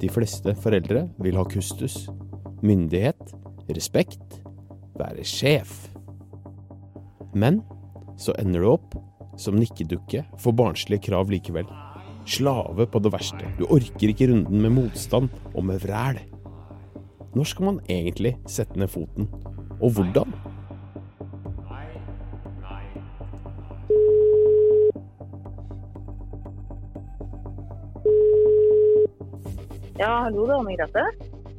De fleste foreldre vil ha kustus, myndighet, respekt, være sjef. Men så ender du opp som nikkedukke for barnslige krav likevel. Slave på det verste. Du orker ikke runden med motstand og med vræl. Når skal man egentlig sette ned foten, og hvordan? Ja, hallo, det er Anne Grete.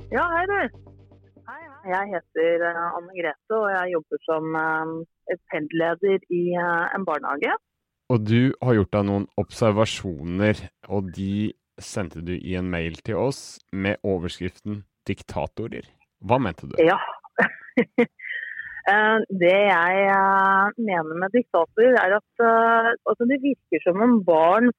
Ja, hei du. Hei, hei. Jeg heter eh, Anne Grete, og jeg jobber som uh, pendleder i uh, en barnehage. Og du har gjort deg noen observasjoner, og de sendte du i en mail til oss med overskriften 'diktatorer'. Hva mente du? Ja. det jeg mener med diktator, er at altså det virker som om barn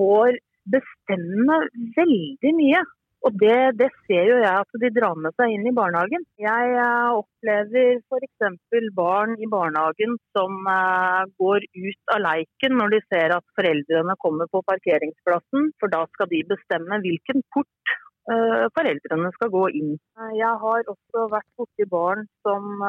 får bestemme veldig mye. Og det, det, ser jo jeg at de drar med seg inn i barnehagen. Jeg uh, opplever f.eks. barn i barnehagen som uh, går ut av leiken når de ser at foreldrene kommer på parkeringsplassen, for da skal de bestemme hvilken port uh, foreldrene skal gå inn. Jeg har også vært borti barn som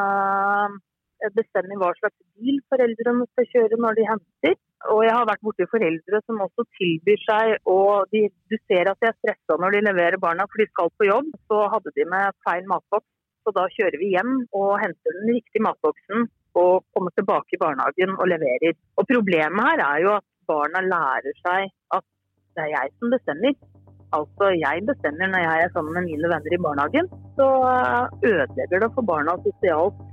bestemmer hva slags bil foreldrene skal kjøre når de henter. Og jeg har vært borti foreldre som også tilbyr seg, og de, du ser at de er stressa når de leverer barna for de skal på jobb. Så hadde de med feil matboks, så da kjører vi hjem og henter den riktige matboksen og kommer tilbake i barnehagen og leverer. Og Problemet her er jo at barna lærer seg at det er jeg som bestemmer. Altså, jeg bestemmer når jeg er sammen med mine venner i barnehagen. Så ødelegger det for barna sosialt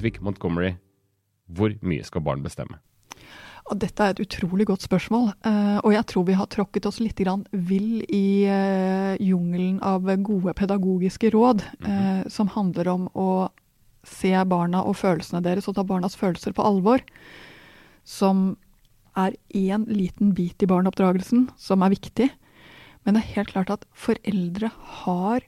Hedvig Montgomery, hvor mye skal barn bestemme? Dette er et utrolig godt spørsmål, uh, og jeg tror vi har tråkket oss litt vill i uh, jungelen av gode pedagogiske råd, mm -hmm. som handler om å se barna og følelsene deres og ta barnas følelser på alvor. Som er én liten bit i barneoppdragelsen som er viktig. Men det er helt klart at foreldre har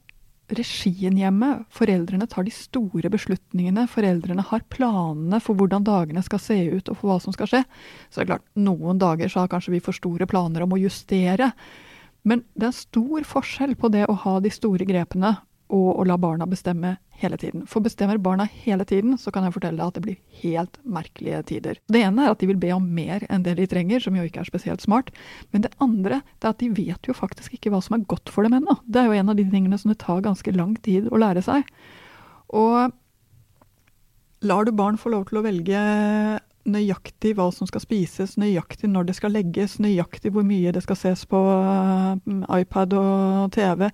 regien hjemme. Foreldrene tar de store beslutningene. Foreldrene har planene for hvordan dagene skal se ut og for hva som skal skje. Så det er klart, noen dager så har kanskje vi for store planer om å justere. Men det er stor forskjell på det å ha de store grepene og å la barna bestemme hele tiden. For bestemmer barna hele tiden, så kan jeg fortelle deg at det blir helt merkelige tider. Det ene er at de vil be om mer enn det de trenger, som jo ikke er spesielt smart. Men det andre det er at de vet jo faktisk ikke hva som er godt for dem ennå. Det er jo en av de tingene som det tar ganske lang tid å lære seg. Og lar du barn få lov til å velge nøyaktig hva som skal spises, nøyaktig når det skal legges, nøyaktig hvor mye det skal ses på mm, iPad og TV,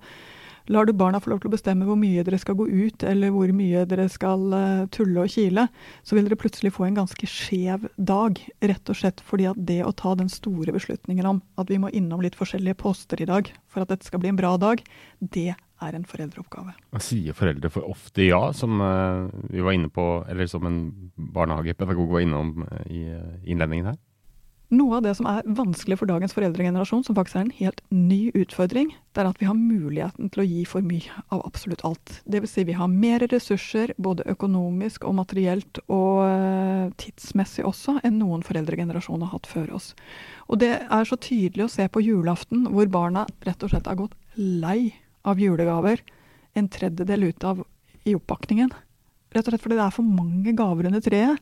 Lar du barna få lov til å bestemme hvor mye dere skal gå ut, eller hvor mye dere skal uh, tulle og kile, så vil dere plutselig få en ganske skjev dag. Rett og slett fordi at det å ta den store beslutningen om at vi må innom litt forskjellige poster i dag for at dette skal bli en bra dag, det er en foreldreoppgave. Hva sier foreldre for ofte ja, som uh, vi var inne på, eller som en barnehagepedagog var innom uh, i innledningen her? Noe av det som er vanskelig for dagens foreldregenerasjon, som faktisk er en helt ny utfordring, det er at vi har muligheten til å gi for mye av absolutt alt. Dvs. Si vi har mer ressurser, både økonomisk og materielt, og eh, tidsmessig også, enn noen foreldregenerasjon har hatt før oss. Og det er så tydelig å se på julaften, hvor barna rett og slett har gått lei av julegaver. En tredjedel ut av i oppakningen. Rett og slett fordi det er for mange gaver under treet.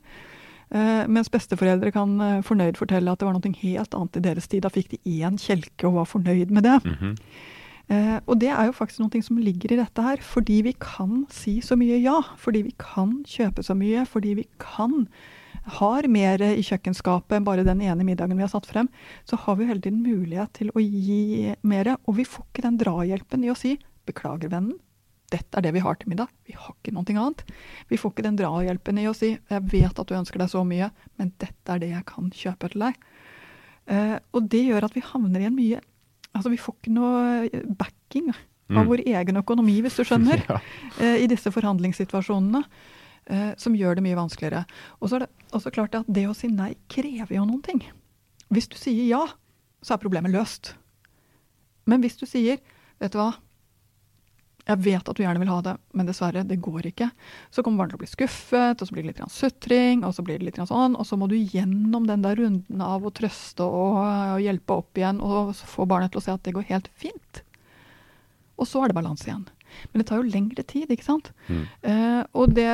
Uh, mens besteforeldre kan uh, fornøyd fortelle at det var noe helt annet i deres tid. Da fikk de én kjelke og var fornøyd med det. Mm -hmm. uh, og det er jo faktisk noe som ligger i dette her. Fordi vi kan si så mye ja. Fordi vi kan kjøpe så mye. Fordi vi kan har mer i kjøkkenskapet enn bare den ene middagen vi har satt frem, så har vi hele tiden mulighet til å gi mer. Og vi får ikke den drahjelpen i å si 'beklager, vennen', dette er det vi har til middag. Vi har ikke noe annet. Vi får ikke den drahjelpen i å si jeg vet at du ønsker deg så mye, men dette er det jeg kan kjøpe til deg. Uh, og det gjør at vi havner i en mye Altså vi får ikke noe backing av mm. vår egen økonomi, hvis du skjønner, ja. uh, i disse forhandlingssituasjonene. Uh, som gjør det mye vanskeligere. Og så er det også klart at det å si nei krever jo noen ting. Hvis du sier ja, så er problemet løst. Men hvis du sier vet du hva, Jeg vet at du gjerne vil ha det, men dessverre, det går ikke. Så kommer barnet til å bli skuffet, og så blir det litt sutring, og så blir det litt sånn, og så må du gjennom den der runden av å trøste og, og hjelpe opp igjen, og så få barnet til å se at det går helt fint. Og så er det balanse igjen. Men det tar jo lengre tid, ikke sant. Mm. Eh, og det,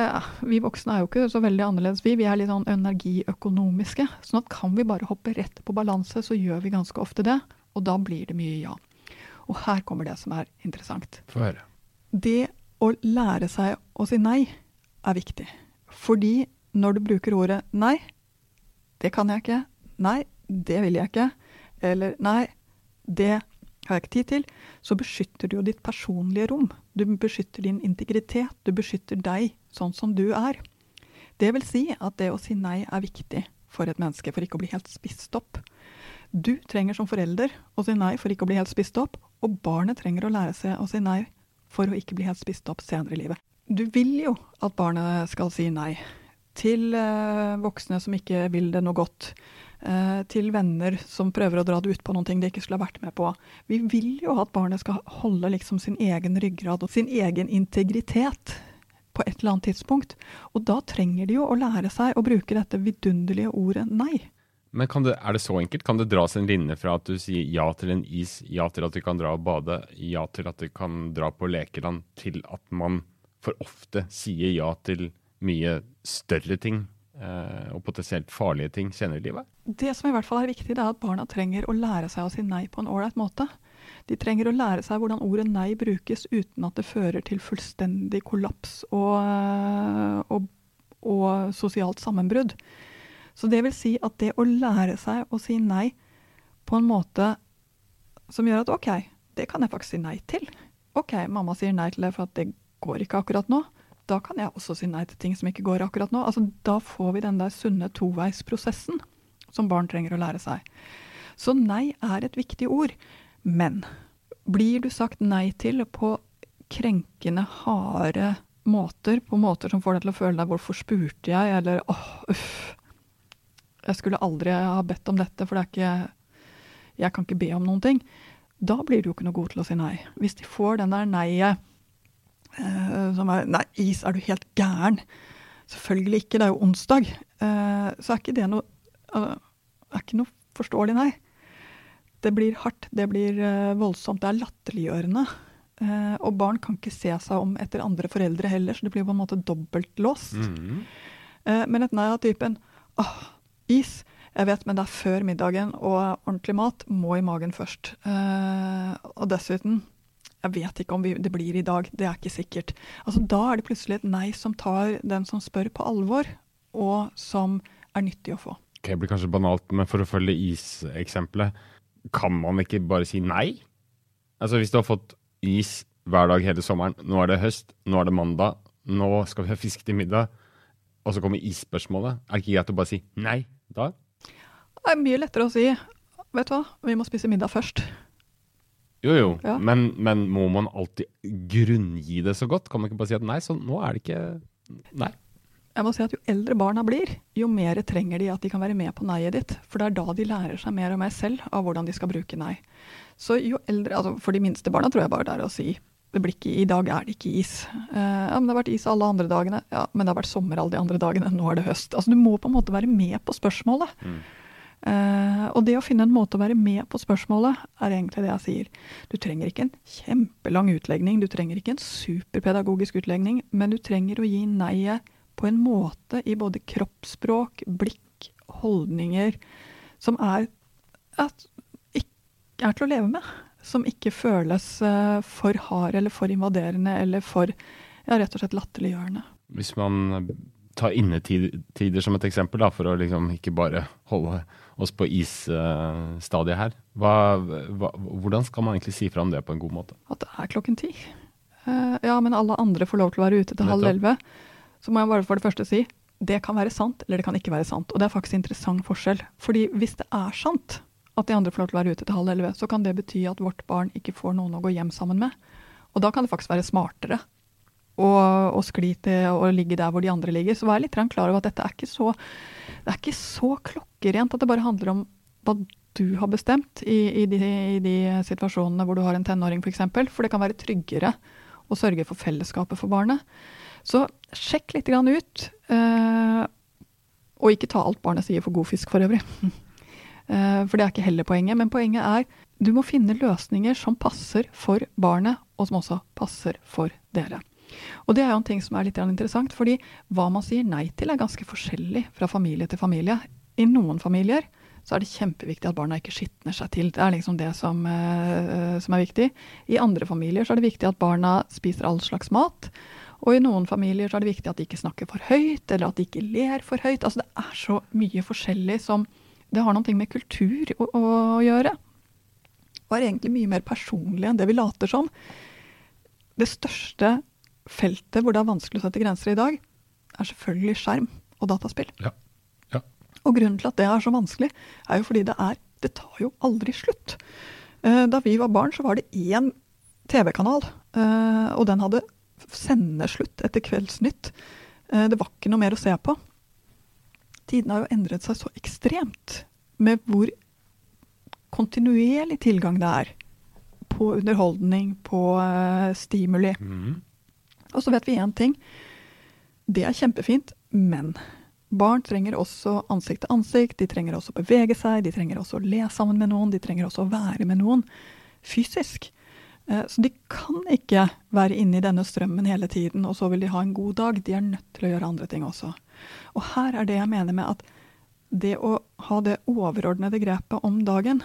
vi voksne er jo ikke så veldig annerledes, vi. Vi er litt sånn energiøkonomiske. sånn at kan vi bare hoppe rett på balanse, så gjør vi ganske ofte det. Og da blir det mye ja. Og her kommer det som er interessant. Få høre. Det å lære seg å si nei er viktig. Fordi når du bruker ordet nei, det kan jeg ikke, nei, det vil jeg ikke, eller nei, det har jeg ikke tid til, så beskytter du jo ditt personlige rom. Du beskytter din integritet, du beskytter deg sånn som du er. Det vil si at det å si nei er viktig for et menneske for ikke å bli helt spist opp. Du trenger som forelder å si nei for ikke å bli helt spist opp, og barnet trenger å lære seg å si nei for å ikke bli helt spist opp senere i livet. Du vil jo at barnet skal si nei til eh, voksne som ikke vil det noe godt. Eh, til venner som prøver å dra det ut på noen ting de ikke skulle ha vært med på. Vi vil jo at barnet skal holde liksom sin egen ryggrad og sin egen integritet på et eller annet tidspunkt. Og da trenger de jo å lære seg å bruke dette vidunderlige ordet nei. Men det, er det så enkelt? Kan det dras en linje fra at du sier ja til en is, ja til at du kan dra og bade, ja til at du kan dra på lekeland, til at man for ofte sier ja til mye større ting eh, og potensielt farlige ting senere i livet? Det som i hvert fall er viktig, det er at barna trenger å lære seg å si nei på en ålreit måte. De trenger å lære seg hvordan ordet nei brukes uten at det fører til fullstendig kollaps og, og, og sosialt sammenbrudd. Så det vil si at det å lære seg å si nei på en måte som gjør at OK, det kan jeg faktisk si nei til. OK, mamma sier nei til det for at det går ikke akkurat nå. Da kan jeg også si nei til ting som ikke går akkurat nå. Altså, da får vi den der sunne toveisprosessen som barn trenger å lære seg. Så nei er et viktig ord. Men blir du sagt nei til på krenkende, harde måter, på måter som får deg til å føle deg 'hvorfor spurte jeg', eller 'åh, uff', jeg skulle aldri ha bedt om dette, for det ikke Jeg kan ikke be om noen ting. Da blir du jo ikke noe god til å si nei. Hvis de får den der nei-et eh, som er Nei, is, er du helt gæren? Selvfølgelig ikke, det er jo onsdag. Eh, så er ikke det noe uh, er ikke noe forståelig nei. Det blir hardt, det blir uh, voldsomt, det er latterliggjørende. Og barn kan ikke se seg om etter andre foreldre heller, så det blir på en måte dobbeltlåst. Mm. men et nei av typen åh, is. Jeg vet, men det er før middagen, og ordentlig mat må i magen først. Eh, og dessuten, jeg vet ikke om vi, det blir i dag, det er ikke sikkert. Altså, da er det plutselig et nei som tar den som spør, på alvor, og som er nyttig å få. Ok, Det blir kanskje banalt, men for å følge iseksempelet, kan man ikke bare si nei? Altså Hvis du har fått is hver dag hele sommeren, nå er det høst, nå er det mandag, nå skal vi ha fisk til middag, og så kommer isspørsmålet, er det ikke greit å bare si nei? Da? Det er mye lettere å si vet du hva, vi må spise middag først. Jo, jo, Ja. men, men må man alltid grunngi det så godt? Kan man ikke bare si at nei, så nå er det ikke Nei. Jeg må si at Jo eldre barna blir, jo mer trenger de at de kan være med på nei-et ditt. For det er da de lærer seg mer og mer selv av hvordan de skal bruke nei. Så jo eldre, altså For de minste barna tror jeg bare det er å si ikke, I dag er det ikke is. Eh, ja, men det har vært is alle andre dagene. Ja, men det har vært sommer alle de andre dagene. Nå er det høst. Altså Du må på en måte være med på spørsmålet. Mm. Uh, og det å finne en måte å være med på spørsmålet, er egentlig det jeg sier. Du trenger ikke en kjempelang utlegning, du trenger ikke en superpedagogisk utlegning, men du trenger å gi nei-et på en måte i både kroppsspråk, blikk, holdninger, som er, at, ikke er til å leve med. Som ikke føles eh, for hard eller for invaderende eller for ja, rett og slett latterliggjørende. Hvis man tar innetider som et eksempel, da, for å liksom ikke bare holde oss på isstadiet her, hva, hva, hvordan skal man egentlig si fra om det på en god måte? At det er klokken ti. Eh, ja, men alle andre får lov til å være ute til halv elleve. Så må jeg bare for det første si det kan være sant, eller det kan ikke være sant. Og det er faktisk interessant forskjell. Fordi hvis det er sant at de andre får lov til å være ute til halv elleve, så kan det bety at vårt barn ikke får noen å gå hjem sammen med. Og da kan det faktisk være smartere å, skli til å ligge der hvor de andre ligger. Så vær litt klar over at dette er ikke så, det er ikke så klokkerent at det bare handler om hva du har bestemt i, i, de, i de situasjonene hvor du har en tenåring f.eks. For, eksempel. for det kan være tryggere å sørge for fellesskapet for barnet. Så sjekk litt ut. Eh, og ikke ta alt barnet sier for god fisk for øvrig. Eh, for det er ikke heller poenget. Men poenget er du må finne løsninger som passer for barnet, og som også passer for dere. Og det er jo en ting som er litt interessant, fordi hva man sier nei til er ganske forskjellig fra familie til familie. I noen familier så er det kjempeviktig at barna ikke skitner seg til. Det er liksom det som, uh, som, er viktig. I andre familier så er det viktig at barna spiser all slags mat. Og i noen familier så er det viktig at de ikke snakker for høyt, eller at de ikke ler for høyt. Altså det er så mye forskjellig som Det har noe med kultur å, å gjøre. Og er egentlig mye mer personlig enn det vi later som. Det største feltet hvor det er vanskelig å sette grenser i dag, er selvfølgelig skjerm og dataspill. Ja. Ja. Og grunnen til at det er så vanskelig, er jo fordi det er Det tar jo aldri slutt. Eh, da vi var barn, så var det én TV-kanal, eh, og den hadde sendeslutt etter Kveldsnytt. Eh, det var ikke noe mer å se på. Tidene har jo endret seg så ekstremt med hvor kontinuerlig tilgang det er på underholdning, på stimuli. Mm. Og så vet vi én ting. Det er kjempefint, men barn trenger også ansikt til ansikt. De trenger også å bevege seg, de trenger også å le sammen med noen, de trenger også å være med noen fysisk. Eh, så de kan ikke være inne i denne strømmen hele tiden, og så vil de ha en god dag. De er nødt til å gjøre andre ting også. Og her er det jeg mener med at det å ha det overordnede grepet om dagen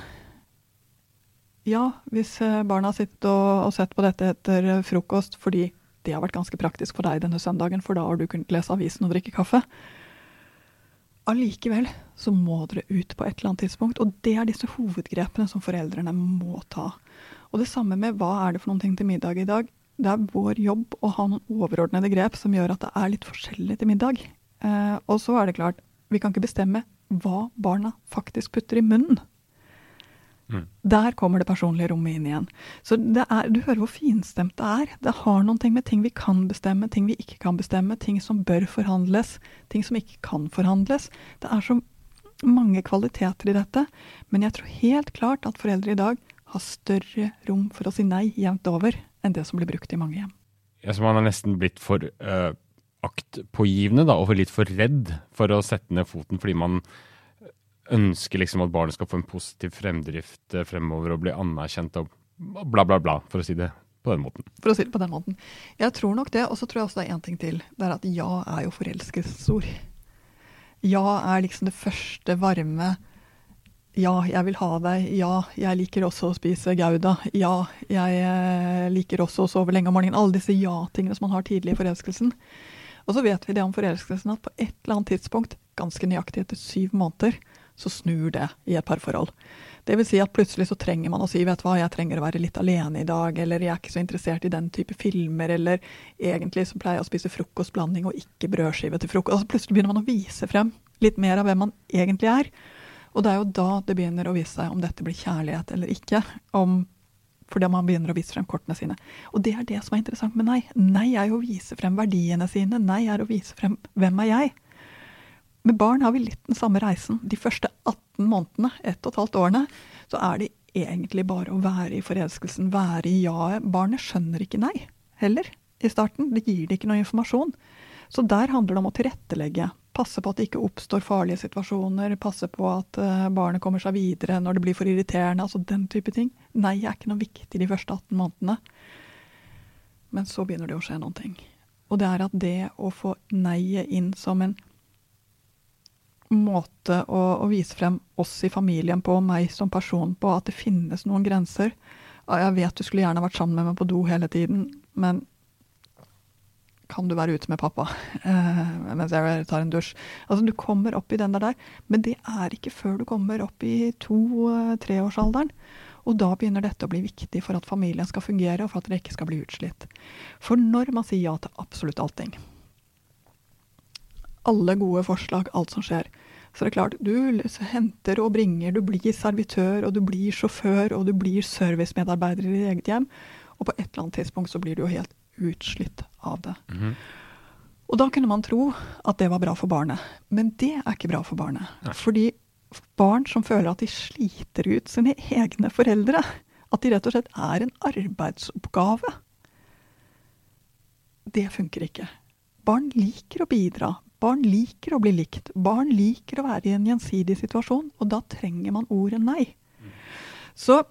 Ja, hvis eh, barna har sittet og, og sett på dette etter frokost fordi det har vært ganske praktisk for deg denne søndagen, for da har du kunnet lese avisen og drikke kaffe. Allikevel så må dere ut på et eller annet tidspunkt, og det er disse hovedgrepene som foreldrene må ta. Og det samme med hva er det for noen ting til middag i dag. Det er vår jobb å ha noen overordnede grep som gjør at det er litt forskjellig til middag. Eh, og så er det klart, vi kan ikke bestemme hva barna faktisk putter i munnen. Mm. Der kommer det personlige rommet inn igjen. Så er, Du hører hvor finstemt det er. Det har noen ting med ting vi kan bestemme, ting vi ikke kan bestemme, ting som bør forhandles, ting som ikke kan forhandles. Det er så mange kvaliteter i dette. Men jeg tror helt klart at foreldre i dag har større rom for å si nei jevnt over enn det som blir brukt i mange hjem. Ja, så man har nesten blitt for uh, aktpågivende da, og litt for redd for å sette ned foten fordi man ønsker liksom at barnet skal få en positiv fremdrift eh, fremover og bli anerkjent og bla, bla, bla, for å si det på den måten. For å si det på den måten. Jeg tror nok det. Og så tror jeg også det er én ting til. Det er at ja er jo forelskelsesord. Ja er liksom det første varme Ja, jeg vil ha deg. Ja, jeg liker også å spise gouda. Ja, jeg eh, liker også å sove lenge om morgenen. Alle disse ja-tingene som man har tidlig i forelskelsen. Og så vet vi det om forelskelsen at på et eller annet tidspunkt, ganske nøyaktig etter syv måneder, så snur det i et parforhold. Det vil si at plutselig så trenger man å si vet du hva, jeg trenger å være litt alene i dag, eller jeg er ikke så interessert i den type filmer, eller egentlig så pleier jeg å spise frokostblanding og ikke brødskive til frokost. Altså plutselig begynner man å vise frem litt mer av hvem man egentlig er. Og det er jo da det begynner å vise seg om dette blir kjærlighet eller ikke. om fordi man begynner å vise frem kortene sine. Og det er det som er interessant med nei. Nei er jo å vise frem verdiene sine. Nei er å vise frem hvem er jeg. Med barn har vi litt den samme reisen. De første 18 månedene, ett og et halvt årene, så er det egentlig bare å være i forelskelsen, være i jaet. Barnet skjønner ikke nei heller i starten. Det gir det ikke noe informasjon. Så der handler det om å tilrettelegge. Passe på at det ikke oppstår farlige situasjoner. Passe på at uh, barnet kommer seg videre når det blir for irriterende. Altså den type ting. Nei er ikke noe viktig de første 18 månedene. Men så begynner det å skje noen ting. Og det er at det å få neiet inn som en måte å, å, vise frem oss i familien på, og meg som person på, at det finnes noen grenser. Jeg vet du skulle gjerne vært sammen med meg på do hele tiden, men kan du være ute med pappa uh, mens jeg tar en dusj? Altså, Du kommer opp i den der, men det er ikke før du kommer opp i to-treårsalderen. Og da begynner dette å bli viktig for at familien skal fungere, og for at dere ikke skal bli utslitt. For når man sier ja til absolutt allting, alle gode forslag, alt som skjer, så det er klart, du henter og bringer, du blir servitør, og du blir sjåfør, og du blir servicemedarbeider i ditt eget hjem. Og på et eller annet tidspunkt så blir du jo helt utslitt av det. Mm -hmm. Og da kunne man tro at det var bra for barnet. Men det er ikke bra for barnet. Nei. Fordi barn som føler at de sliter ut sine egne foreldre, at de rett og slett er en arbeidsoppgave, Det funker ikke. Barn liker å bidra. Barn liker å bli likt. Barn liker å være i en gjensidig situasjon, og da trenger man ordet nei. Så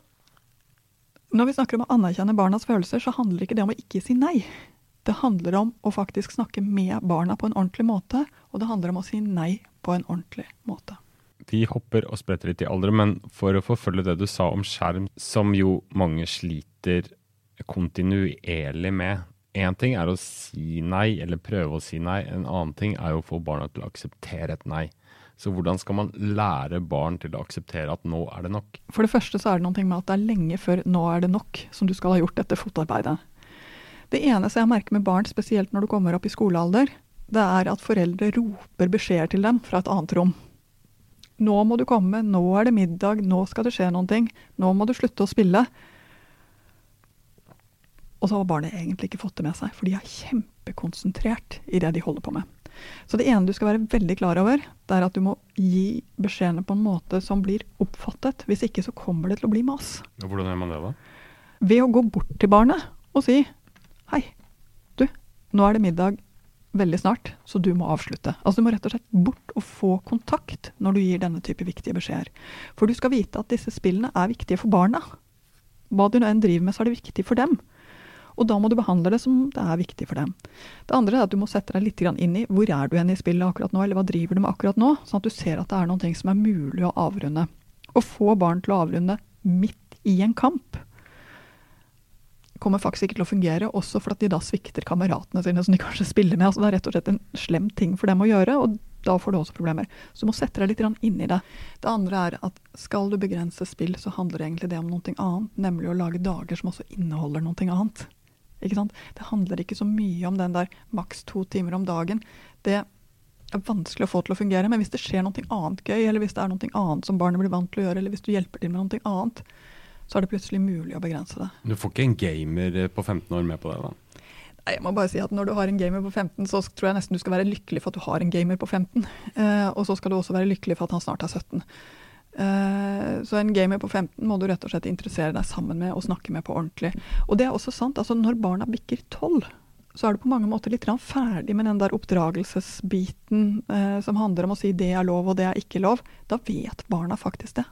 når vi snakker om å anerkjenne barnas følelser, så handler ikke det om å ikke si nei. Det handler om å faktisk snakke med barna på en ordentlig måte, og det handler om å si nei på en ordentlig måte. Vi hopper og spretter litt i alder, men for å forfølge det du sa om skjerm, som jo mange sliter kontinuerlig med. Én ting er å si nei, eller prøve å si nei. En annen ting er jo å få barna til å akseptere et nei. Så hvordan skal man lære barn til å akseptere at nå er det nok? For det første så er det noe med at det er lenge før 'nå er det nok' som du skal ha gjort dette fotarbeidet. Det eneste jeg merker med barn, spesielt når du kommer opp i skolealder, det er at foreldre roper beskjeder til dem fra et annet rom. Nå må du komme, nå er det middag, nå skal det skje noen ting, nå må du slutte å spille. Og så har barnet egentlig ikke fått det med seg, for de er kjempekonsentrert i det de holder på med. Så det ene du skal være veldig klar over, det er at du må gi beskjedene på en måte som blir oppfattet. Hvis ikke så kommer det til å bli mas. Hvordan gjør man det, da? Ved å gå bort til barnet og si Hei, du, nå er det middag veldig snart, så du må avslutte. Altså Du må rett og slett bort og få kontakt når du gir denne type viktige beskjeder. For du skal vite at disse spillene er viktige for barna. Hva du nå enn driver med, så er det viktig for dem. Og da må du behandle det som det er viktig for dem. Det andre er at du må sette deg litt inn i hvor er du hen i spillet akkurat nå, eller hva driver du med akkurat nå, sånn at du ser at det er noen ting som er mulig å avrunde. Å få barn til å avrunde midt i en kamp kommer faktisk ikke til å fungere, også for at de da svikter kameratene sine som de kanskje spiller med. Altså, det er rett og slett en slem ting for dem å gjøre, og da får du også problemer. Så du må sette deg litt inn i det. Det andre er at skal du begrense spill, så handler egentlig det om noe annet, nemlig å lage dager som også inneholder noe annet. Ikke sant? Det handler ikke så mye om den der maks to timer om dagen. Det er vanskelig å få til å fungere, men hvis det skjer noe annet gøy, eller hvis det er noe annet som barnet blir vant til å gjøre, eller hvis du hjelper til med noe annet, så er det plutselig mulig å begrense det. Du får ikke en gamer på 15 år med på det, da? Nei, jeg må bare si at Når du har en gamer på 15, så tror jeg nesten du skal være lykkelig for at du har en gamer på 15. Eh, og så skal du også være lykkelig for at han snart er 17. Eh, så en gamer på 15 må du rett og slett interessere deg sammen med og snakke med på ordentlig. Og det er også sant, altså når barna bikker 12, så er du på mange måter litt ferdig med den der oppdragelsesbiten eh, som handler om å si det er lov og det er ikke lov. Da vet barna faktisk det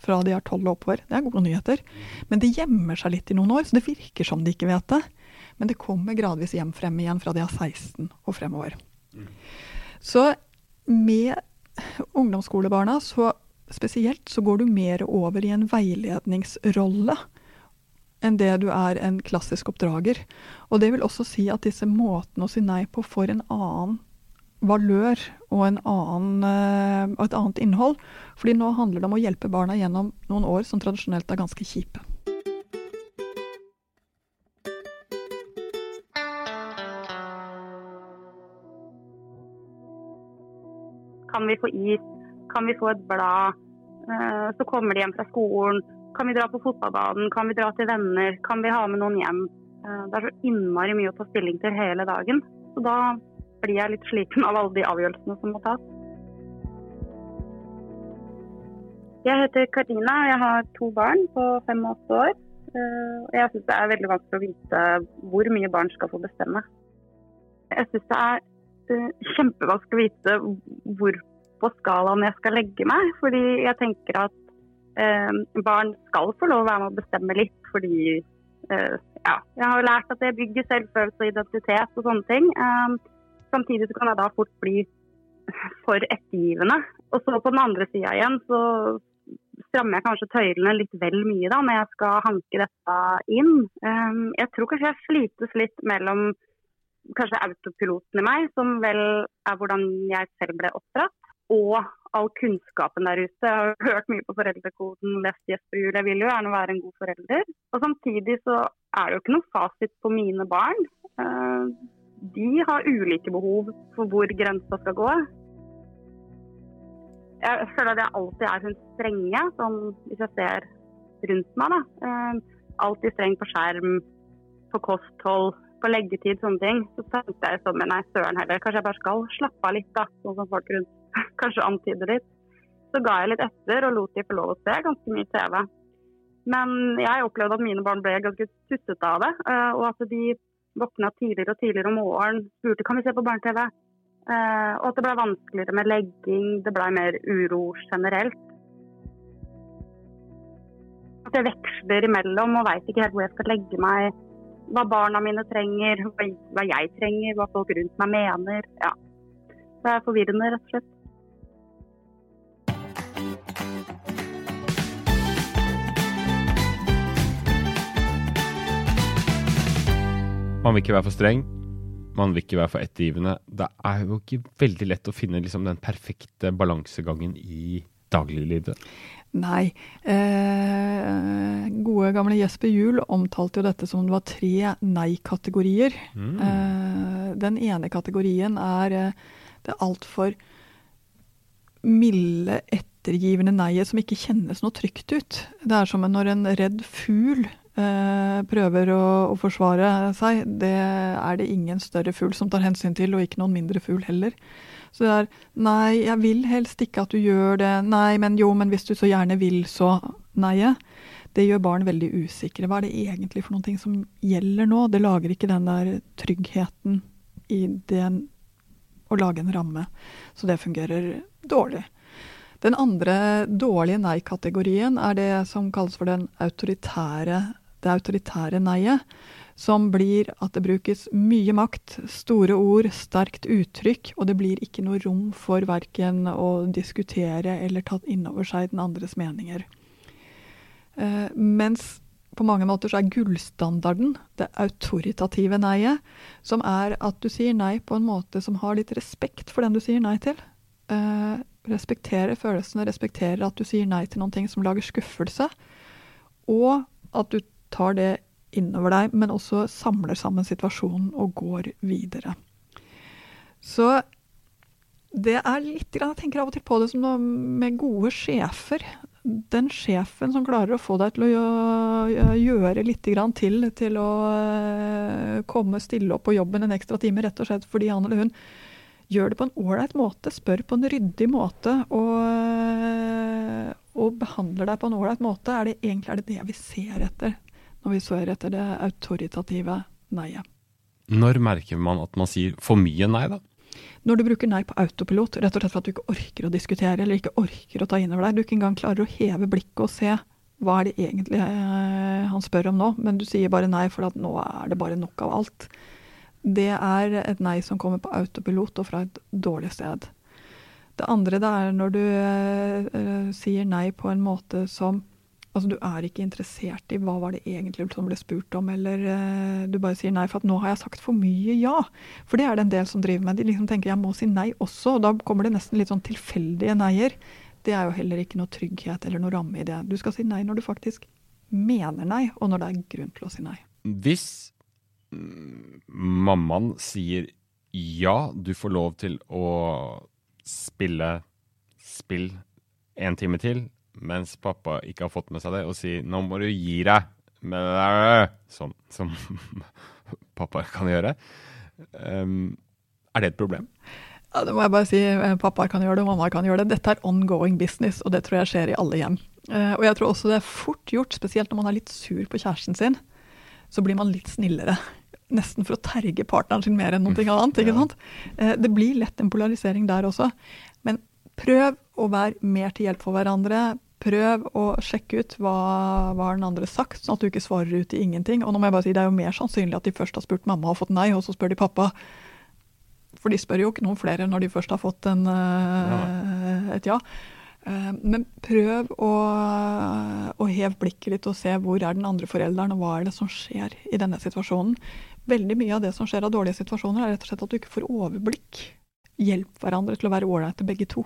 fra de er tolv og oppover. Det er gode nyheter. Men det gjemmer seg litt i noen år, så det virker som de ikke vet det. Men det kommer gradvis hjem frem igjen fra de er 16 og fremover. Så med ungdomsskolebarna så spesielt så går du mer over i en veiledningsrolle enn det du er en klassisk oppdrager. Og det vil også si at disse måtene å si nei på får en annen valør og annen, eh, et annet innhold. Fordi nå handler det om å hjelpe barna gjennom noen år som tradisjonelt er ganske kjipe. Kan vi få is? Kan vi få et blad? Eh, så kommer de hjem fra skolen. Kan vi dra på fotballbanen? Kan vi dra til venner? Kan vi ha med noen hjem? Eh, det er så innmari mye å ta stilling til hele dagen. Så da blir jeg litt sliten av alle de avgjørelsene som må tas. Jeg heter Karina og jeg har to barn på fem og åtte år. Eh, jeg syns det er veldig vanskelig å vite hvor mye barn skal få bestemme. Jeg syns det er eh, kjempevanskelig å vite hvor på skalaen jeg skal legge meg. Fordi jeg tenker at eh, barn skal få lov å være med å bestemme litt. Fordi ja, jeg har lært at det bygger selvfølelse og identitet og sånne ting. Samtidig så kan jeg da fort bli for ettergivende. Og så på den andre sida igjen så strammer jeg kanskje tøylene litt vel mye da når jeg skal hanke dette inn. Ehm, jeg tror kanskje jeg slites litt mellom kanskje autopiloten i meg, som vel er hvordan jeg selv ble oppdratt, og all kunnskapen der ute. Jeg har hørt mye på foreldrekoden, lest Jesper Juel, jeg vil jo gjerne være en god forelder. Og samtidig så er det jo ikke noe fasit på mine barn. De har ulike behov for hvor grensa skal gå. Jeg føler at jeg alltid er hun strenge, sånn hvis jeg ser rundt meg. da. Eh, alltid streng på skjerm, på kosthold, på leggetid, sånne ting. Så tenkte jeg sånn, nei, søren heller, kanskje jeg bare skal slappe av litt, da. Sånn som folk rundt kanskje antyder litt. Så ga jeg litt etter og lot de få lov å se ganske mye TV. Men jeg opplevde at mine barn ble ganske tussete av det. Eh, og at de våkna tidligere og tidligere om morgenen, spurte kan vi se på barne-TV. Eh, og at det ble vanskeligere med legging, det ble mer uro generelt. At jeg veksler imellom og veit ikke helt hvor jeg skal legge meg. Hva barna mine trenger, hva jeg trenger, hva folk rundt meg mener. Ja. Det er forvirrende, rett og slett. Man vil ikke være for streng. Man vil ikke være for ettergivende. Det er jo ikke veldig lett å finne liksom, den perfekte balansegangen i dagliglivet. Nei. Eh, gode, gamle Jesper Juel omtalte jo dette som det var tre nei-kategorier. Mm. Eh, den ene kategorien er eh, det altfor milde, ettergivende neiet som ikke kjennes noe trygt ut. Det er som når en redd fugl prøver å, å, forsvare seg, det er det ingen større fugl som tar hensyn til, og ikke noen mindre fugl heller. Så det er Nei, jeg vil helst ikke at du gjør det. Nei, men jo, men hvis du så gjerne vil, så Nei-et. Det gjør barn veldig usikre. Hva er det egentlig for noe som gjelder nå? Det lager ikke den der tryggheten i den å lage en ramme. Så det fungerer dårlig. Den andre dårlige nei-kategorien er det som kalles for autoritære det autoritære nei-et, som blir at det brukes mye makt, store ord, sterkt uttrykk, og det blir ikke noe rom for verken å diskutere eller tatt inn over seg den andres meninger. Eh, mens på mange måter så er gullstandarden det autoritative nei-et, som er at du sier nei på en måte som har litt respekt for den du sier nei til. Eh, respektere følelsene, respektere at du sier nei til noen ting som lager skuffelse, og at du tar det innover deg, men også samler sammen situasjonen og går videre. Så det er litt Jeg tenker av og til på det som noe med gode sjefer. Den sjefen som klarer å få deg til å gjøre litt til til å eh, komme stille opp på jobben en ekstra time, rett og slett fordi han eller hun gjør det på en ålreit måte, spør på en ryddig måte og, eh, og behandler deg på en ålreit måte, er det egentlig er det det vi ser etter når vi ser etter det autoritative nei-et. Når merker man at man sier for mye nei, da? Når du bruker nei på autopilot, rett og slett for at du ikke orker å diskutere eller ikke orker å ta inn over deg. Du ikke engang klarer å heve blikket og se hva er det egentlig eh, han spør om nå, men du sier bare nei for at nå er det bare nok av alt. Det er et nei som kommer på autopilot og fra et dårlig sted. Det andre det er når du uh, sier nei på en måte som Altså, du er ikke interessert i hva var det egentlig som ble spurt om, eller uh, du bare sier nei for at nå har jeg sagt for mye ja. For det er det en del som driver med. De liksom tenker jeg må si nei også, og da kommer det nesten litt sånn tilfeldige neier. Det er jo heller ikke noe trygghet eller noe ramme i det. Du skal si nei når du faktisk mener nei, og når det er grunn til å si nei. Hvis mammaen sier ja, du får lov til å spille spill en time til, mens pappa ikke har fått med seg det, og sier 'nå må du gi deg', sånn som pappa kan gjøre, um, er det et problem? Ja, det må jeg bare si. Eh, pappa kan gjøre det, mamma kan gjøre det. Dette er ongoing business, og det tror jeg skjer i alle hjem. Uh, og jeg tror også det er fort gjort, spesielt når man er litt sur på kjæresten sin, så blir man litt snillere. Nesten for å terge partneren sin mer enn noe mm. annet. ikke sant? Uh, det blir lett en polarisering der også. Men prøv å være mer til hjelp for hverandre. Prøv å sjekke ut hva, hva den andre har sagt, sånn at du ikke svarer ut i ingenting. Og nå må jeg bare si, Det er jo mer sannsynlig at de først har spurt mamma og fått nei, og så spør de pappa. For de spør jo ikke noen flere når de først har fått en, uh, et ja. Uh, men prøv å, å heve blikket litt og se hvor er den andre forelderen, og hva er det som skjer i denne situasjonen. Veldig mye av det som skjer av dårlige situasjoner, er rett og slett at du ikke får overblikk. Hjelp hverandre til å være ålreite begge to.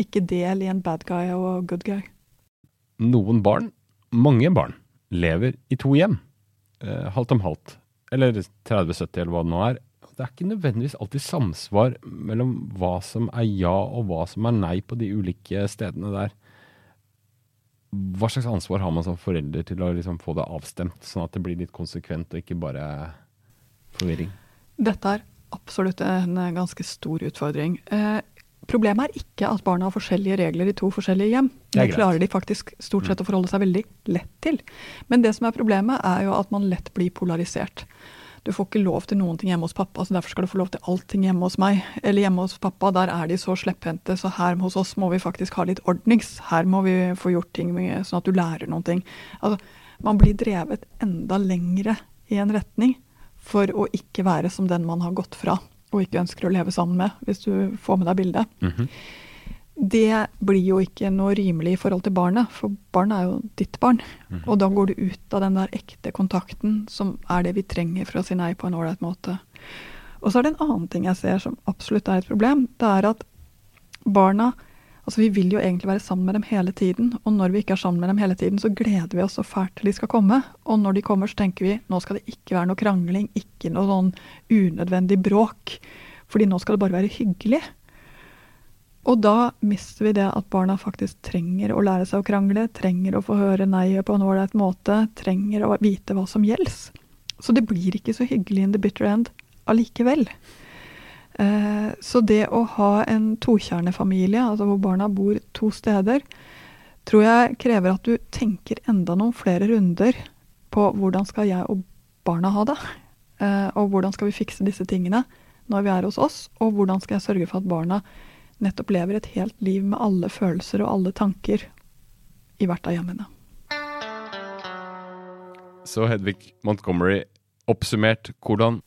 Ikke del i en bad guy og good guy noen barn, mange barn, lever i to hjem. Eh, halvt om halvt. Eller 30-70, eller hva det nå er. Det er ikke nødvendigvis alltid samsvar mellom hva som er ja og hva som er nei på de ulike stedene der. Hva slags ansvar har man som forelder til å liksom få det avstemt, sånn at det blir litt konsekvent og ikke bare forvirring? Dette er absolutt en ganske stor utfordring. Eh, Problemet er ikke at barna har forskjellige regler i to forskjellige hjem. Det klarer de faktisk stort sett å forholde seg veldig lett til. Men det som er problemet, er jo at man lett blir polarisert. du får ikke lov til noen ting hjemme hos pappa, så derfor skal du få lov til allting hjemme hos meg. Eller hjemme hos pappa, der er de så slepphendte, så her hos oss må vi faktisk ha litt ordnings. Her må vi få gjort ting sånn at du lærer noen ting. Altså, man blir drevet enda lengre i en retning for å ikke være som den man har gått fra og ikke ønsker å leve sammen med, hvis du får med deg bildet. Mm -hmm det blir jo ikke noe rimelig i forhold til barnet, for barnet er jo ditt barn. Mhm. Og da går du ut av den der ekte kontakten som er det vi trenger for å si nei på en ålreit måte. Og så er det en annen ting jeg ser som absolutt er et problem. Det er at barna Altså, vi vil jo egentlig være sammen med dem hele tiden, og når vi ikke er sammen med dem hele tiden, så gleder vi oss så fælt til de skal komme. Og når de kommer, så tenker vi nå skal det ikke være noe krangling, ikke noe sånn unødvendig bråk. Fordi nå skal det bare være hyggelig. Og da mister vi det at barna faktisk trenger å lære seg å krangle, trenger å få høre nei på en ålreit måte, trenger å vite hva som gjelder. Så det blir ikke så hyggelig in the bitter end allikevel. Eh, så det å ha en tokjernefamilie, altså hvor barna bor to steder, tror jeg krever at du tenker enda noen flere runder på hvordan skal jeg og barna ha det, eh, og hvordan skal vi fikse disse tingene når vi er hos oss, og hvordan skal jeg sørge for at barna nettopp lever et helt liv med alle følelser og alle tanker i hvert av hjemmene. Så Hedvig Montgomery, oppsummert, hvordan?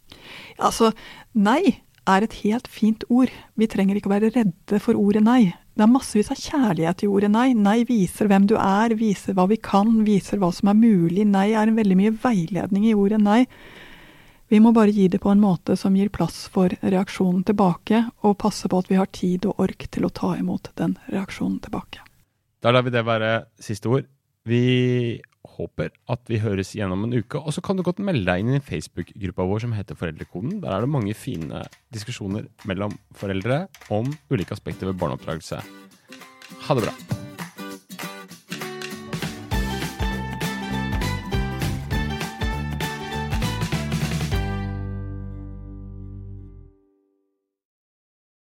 Altså, nei er et helt fint ord. Vi trenger ikke å være redde for ordet nei. Det er massevis av kjærlighet i ordet nei. Nei viser hvem du er, viser hva vi kan, viser hva som er mulig. Nei er en veldig mye veiledning i ordet nei. Vi må bare gi det på en måte som gir plass for reaksjonen tilbake, og passe på at vi har tid og ork til å ta imot den reaksjonen tilbake. Da lar vi det være siste ord. Vi håper at vi høres igjen om en uke. Og så kan du godt melde deg inn i Facebook-gruppa vår som heter Foreldrekoden. Der er det mange fine diskusjoner mellom foreldre om ulike aspekter ved barneoppdragelse. Ha det bra.